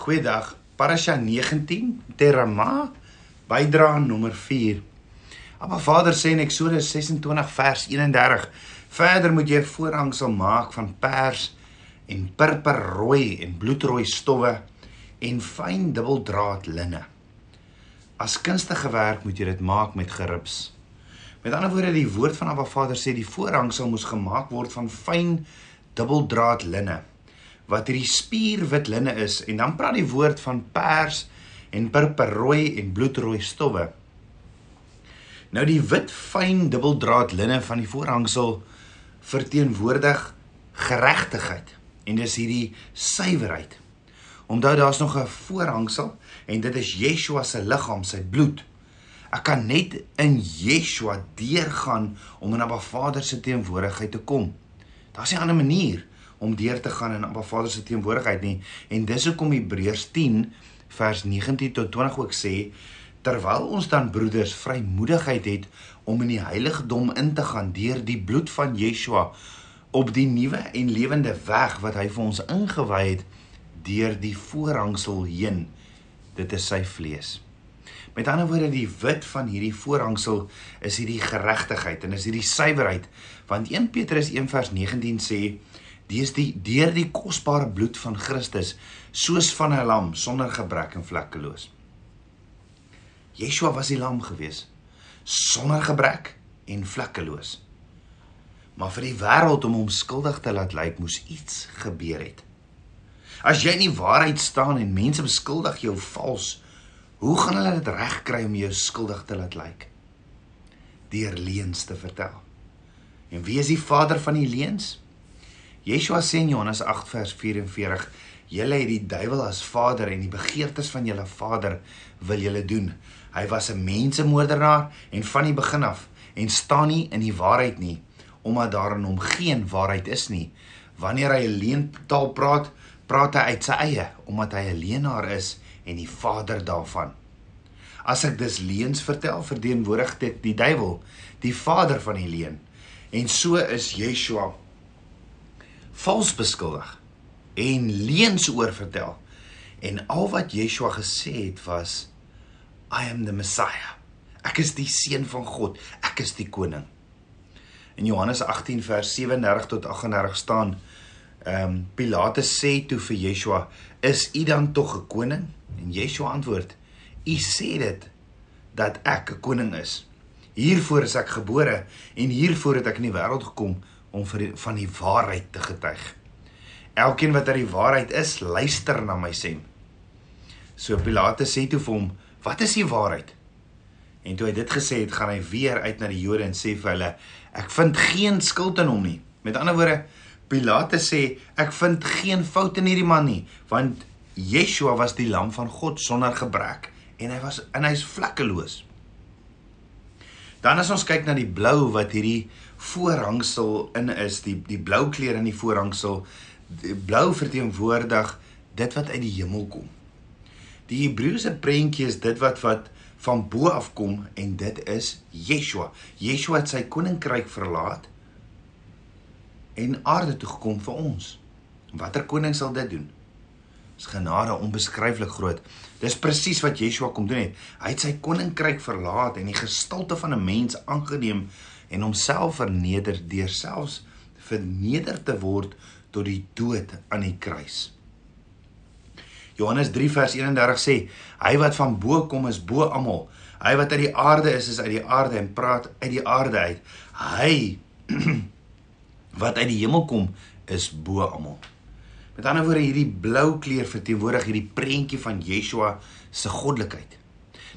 Goeiedag. Parasha 19 Terama bydra nommer 4. Abba Vader sê in Eksodus 26 vers 31: Verder moet jy 'n voorhangsel maak van pers en purperrooi en bloedrooi stowwe en fyn dubbeldraad linne. As kunstige werk moet jy dit maak met gerips. Met ander woorde, die woord van Abba Vader sê die voorhangsel moes gemaak word van fyn dubbeldraad linne wat hierdie spierwit linne is en dan praat die woord van pers en purperrooi en bloedrooi stowwe. Nou die wit fyn dubbeldraad linne van die voorhangsel verteenwoordig geregtigheid en dis hierdie suiwerheid. Onthou daar's nog 'n voorhangsel en dit is Yeshua se liggaam, sy bloed. Ek kan net in Yeshua deurgaan om in Abba Vader se teenwoordigheid te kom. Daar's 'n ander manier om deur te gaan in Abba Vader se teenwoordigheid nie. En dis hoekom Hebreërs 10 vers 19 tot 20 ook sê terwyl ons dan broeders vrymoedigheid het om in die heiligdom in te gaan deur die bloed van Yeshua op die nuwe en lewende weg wat hy vir ons ingewy het deur die voorhangsel heen. Dit is sy vlees. Met ander woorde die wit van hierdie voorhangsel is hierdie geregtigheid en is hierdie suiwerheid want 1 Petrus 1 vers 19 sê Dis die deur die kosbare bloed van Christus soos van 'n lam sonder gebrek en vlekkeloos. Yeshua was die lam gewees sonder gebrek en vlekkeloos. Maar vir die wêreld om hom skuldig te laat lyk moes iets gebeur het. As jy in die waarheid staan en mense beskuldig jou vals, hoe gaan hulle dit regkry om jou skuldig te laat lyk? Deur leuns te vertel. En wie is die vader van die leuns? Yeshua sê in Johannes 8 vers 44: "Julle het die duiwel as vader en die begeertes van julle vader wil julle doen. Hy was 'n mensemoordenaar en van die begin af en staan nie in die waarheid nie, omdat daar in hom geen waarheid is nie. Wanneer hy 'n leentaal praat, praat hy uit sy eie, omdat hy 'n leenaar is en die vader daarvan." As ek dus leuns vertel, verteenwoordig dit die duiwel, die vader van die leuen. En so is Yeshua vals beskuldig en leuns oor vertel. En al wat Yeshua gesê het was I am the Messiah. Ek is die seun van God. Ek is die koning. In Johannes 18 vers 37 tot 38 staan ehm um, Pilatus sê toe vir Yeshua, "Is u dan tog 'n koning?" En Yeshua antwoord, "U sê dit dat ek 'n koning is. Hiervoor is ek gebore en hiervoor het ek in die wêreld gekom om vir die, van die waarheid te getuig. Elkeen wat uit die waarheid is, luister na my stem. So Pilatus sê toe vir hom, "Wat is die waarheid?" En toe hy dit gesê het, gaan hy weer uit na die Jode en sê vir hulle, "Ek vind geen skuld in hom nie." Met ander woorde, Pilatus sê, "Ek vind geen fout in hierdie man nie, want Yeshua was die lam van God sonder gebrek en hy was en hy's vlekkeloos." Dan as ons kyk na die blou wat hierdie voorhangsel in is, die die blou kleur in die voorhangsel, die blou verteenwoordig dit wat uit die hemel kom. Die Hebreëse prentjie is dit wat wat van bo af kom en dit is Yeshua. Yeshua het sy koninkryk verlaat en aarde toe gekom vir ons. Watter koning sal dit doen? Dis genade onbeskryflik groot. Dis presies wat Yeshua kom doen het. Hy het sy koninkryk verlaat en die gestalte van 'n mens aangeneem en homself verneder deur selfs verneder te word tot die dood aan die kruis. Johannes 3 vers 31 sê: Hy wat van bo kom is bo almal. Hy wat uit die aarde is is uit die aarde en praat uit die aarde uit. Hy wat uit die hemel kom is bo almal. Met ander woorde hierdie blou kleur verteenwoordig hierdie prentjie van Yeshua se goddelikheid.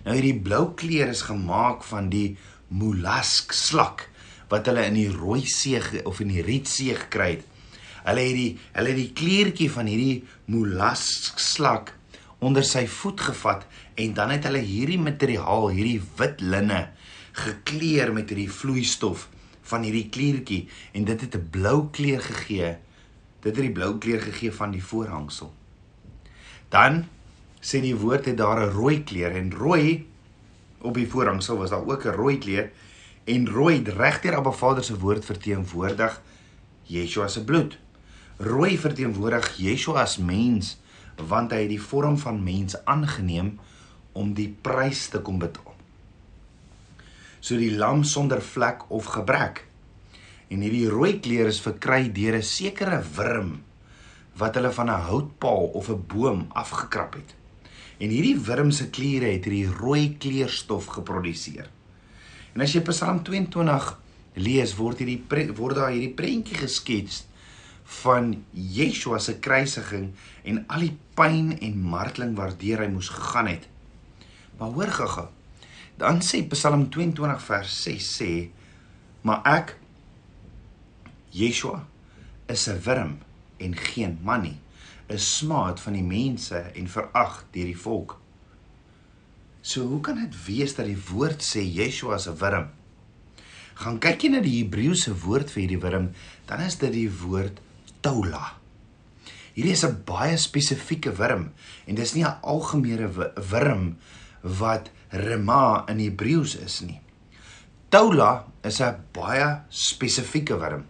Nou hierdie blou kleur is gemaak van die molask slak wat hulle in die rooi see of in die rietsee gekry het. Hulle het die hulle het die kleertjie van hierdie molask slak onder sy voet gevat en dan het hulle hierdie materiaal, hierdie wit linne gekleur met hierdie vloeistof van hierdie kleertjie en dit het 'n blou kleur gegee Dit het die blou kleur gegee van die voorhangsel. Dan sê die woord het daar 'n rooi kleur en rooi op die voorhangsel was daar ook 'n rooi kleur en rooi regdeur Abba Vader se woord verteenwoordig Yeshua se bloed. Rooi verteenwoordig Yeshua as mens want hy het die vorm van mens aangeneem om die prys te kom betaal. So die lam sonder vlek of gebrek. En hierdie rooi kleur is verkry deur 'n sekere wurm wat hulle van 'n houtpaal of 'n boom afgekrap het. En hierdie wurm se kliere het hierdie rooi kleurstof geproduseer. En as jy Psalm 22 lees, word hierdie word daar hierdie prentjie geskets van Yeshua se kruisiging en al die pyn en marteling waardeur hy moes gegaan het. Maar hoor gaga. Dan sê Psalm 22 vers 6 sê: "Maar ek Yeshua is 'n wurm en geen man nie, 'n smaad van die mense en verag deur die volk." So hoe kan dit wees dat die woord sê Yeshua is 'n wurm? Gaan kyk jy na die Hebreëse woord vir hierdie wurm, dan is dit die woord toula. Hierdie is 'n baie spesifieke wurm en dis nie 'n algemene wurm wat rema in Hebreëus is nie. Toula is 'n baie spesifieke wurm.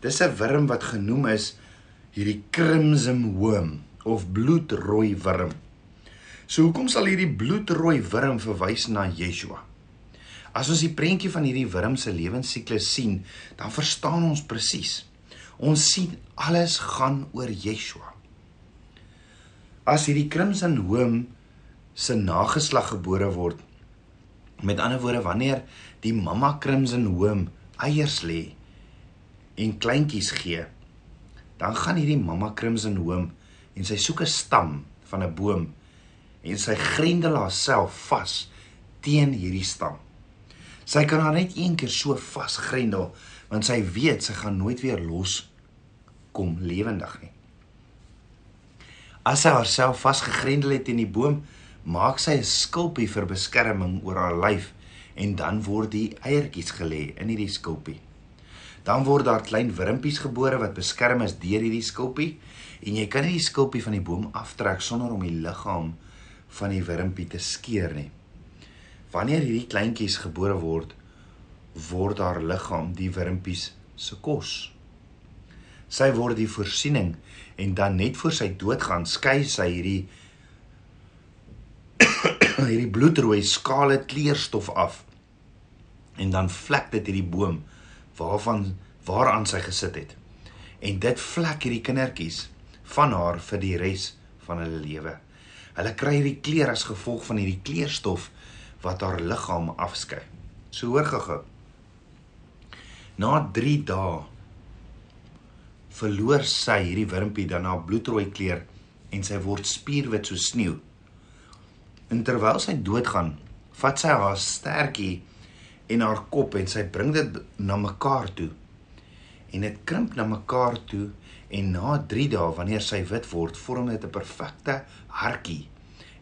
Dis 'n wurm wat genoem is hierdie crimson worm of bloedrooi wurm. So hoekom sal hierdie bloedrooi wurm verwys na Yeshua? As ons die prentjie van hierdie wurm se lewensiklus sien, dan verstaan ons presies. Ons sien alles gaan oor Yeshua. As hierdie crimson hoom se nageslag gebore word, met ander woorde wanneer die mamma crimson hoom eiers lê en kleintjies gee, dan gaan hierdie mamma crimson hoom en sy soek 'n stam van 'n boom en sy grendel haarself vas teen hierdie stam. Sy kan haar net een keer so vasgrendel want sy weet sy gaan nooit weer los kom lewendig nie. As sy haarself vasgegrendel het in die boom, maak sy 'n skulpie vir beskerming oor haar lyf en dan word die eiertjies gelê in hierdie skulpie. Dan word daar klein wurmpies gebore wat beskerm is deur hierdie skulpie en jy kan nie die skulpie van die boom aftrek sonder om die liggaam van die wurmpie te skeer nie. Wanneer hierdie kleintjies gebore word, word haar liggaam die wurmpies se kos. Sy word die voorsiening en dan net voor sy dood gaan skei sy hierdie hierdie bloedrooi skale kleurstof af. En dan vlek dit hierdie boom waarvan waaraan sy gesit het. En dit vlek hierdie kindertjies van haar vir die res van hulle lewe. Hulle kry hierdie kleur as gevolg van hierdie kleurstof wat haar liggaam afskei. So hoor gehou. Na 3 dae verloor sy hierdie wurmpie dan haar bloedrooi kleur en sy word spierwit so sneeu. En terwyl sy doodgaan, vat sy haar stertjie en haar kop en sy bring dit na mekaar toe. En dit krimp na mekaar toe en na 3 dae wanneer sy wit word, vorm dit 'n perfekte hartjie.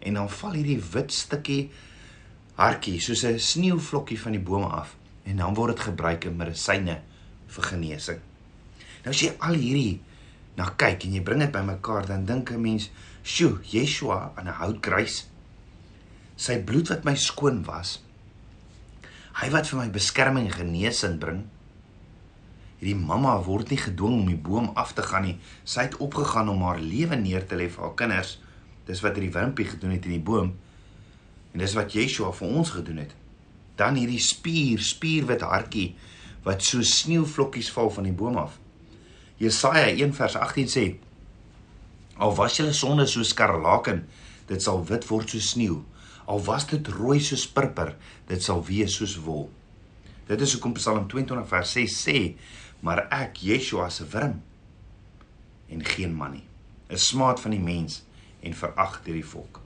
En dan val hierdie wit stukkie hartjie soos 'n sneeuvlokkie van die bome af en dan word dit gebruik in medisyne vir genesing. Nou as jy al hierdie na kyk en jy bring dit bymekaar, dan dink 'n mens, "Sjoe, Yeshua aan 'n houtkruis. Sy bloed wat my skoon was. Hy wat vir my beskerming en genesing bring." Hierdie mamma word nie gedwing om die boom af te gaan nie. Sy het opgegaan om haar lewe neer te lê vir haar kinders. Dis wat hierdie wimpie gedoen het in die boom. En dis wat Yeshua vir ons gedoen het. Dan hierdie spier, spierwit hartjie wat so sneeuvlokkies val van die boom af. Jesaja 1 vers 18 sê: Al was julle sonde so skarlaken, dit sal wit word soos sneeu. Al was dit rooi soos purper, dit sal wees soos wol. Dit is hoekom Psalm 22 vers 6 sê: Maar ek, Yeshua se wurm en geen man nie, 'n smaad van die mens en verag deur die volk.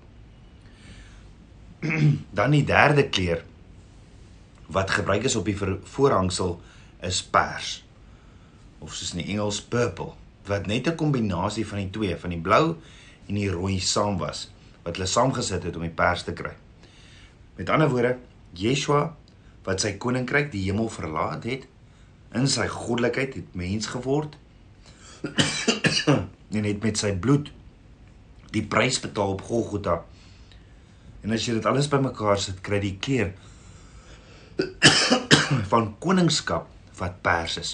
Dan die derde kleur wat gebruik is op die voorhangsel is pers of soos in die Engels purple wat net 'n kombinasie van die twee van die blou en die rooi saam was wat hulle saamgesit het om die pers te kry. Met ander woorde, Yeshua wat sy koninkryk die hemel verlaat het in sy goddelikheid het mens geword en het met sy bloed die prys betaal op Golgotha. En as jy dit alles bymekaar sit, kry jy die kleur van koningskap wat pers is.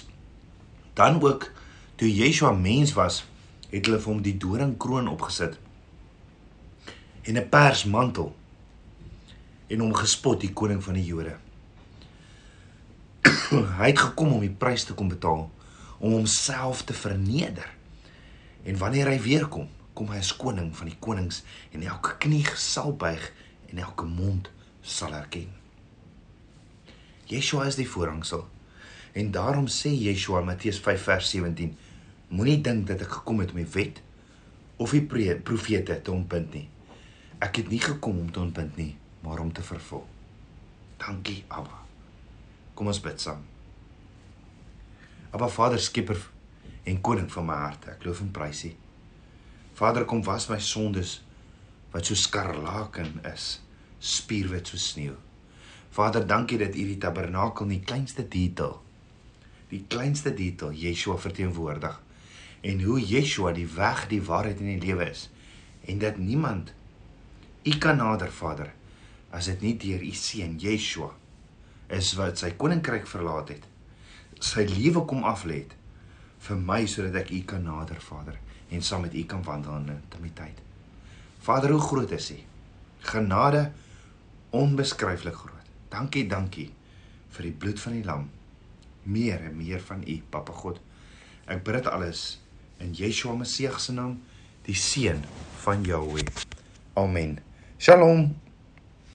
Dan ook toe Yeshua mens was, het hulle vir hom die doringkroon opgesit en 'n pers mantel en hom gespot die koning van die Jode. Hy het gekom om die prys te kom betaal om homself te verneder. En wanneer hy weer kom, kom hy as koning van die konings en elke knie sal buig en elke mond sal erken. Yeshua is die voorhangsel. En daarom sê Yeshua Matteus 5 vers 17: Moenie dink dat ek gekom het om die wet of die profete te ontbind nie. Ek het nie gekom om te ontbind nie, maar om te vervul. Dankie, Abba. Kom ons bid saam. Abba Vader, skieper en koning van my hart, ek loof en prys U. Vader, kom was my sondes wat so skarlaken is, spierwit so sneeu. Vader, dankie dat U die tabernakel in die kleinste detail die kleinste detail Yeshua verteenwoordig en hoe Yeshua die weg, die waarheid en die lewe is en dat niemand u kan nader Vader as dit nie deur u seun Yeshua is wat sy koninkryk verlaat het sy lewe kom aflê het vir my sodat ek u kan nader Vader en saam met u kan wandel in intimiteit Vader hoe groot is u genade onbeskryflik groot dankie dankie vir die bloed van die lam meer en meer van U, Papa God. Ek bid dit alles in Yeshua Messie se naam, die seun van Jahweh. Amen. Shalom.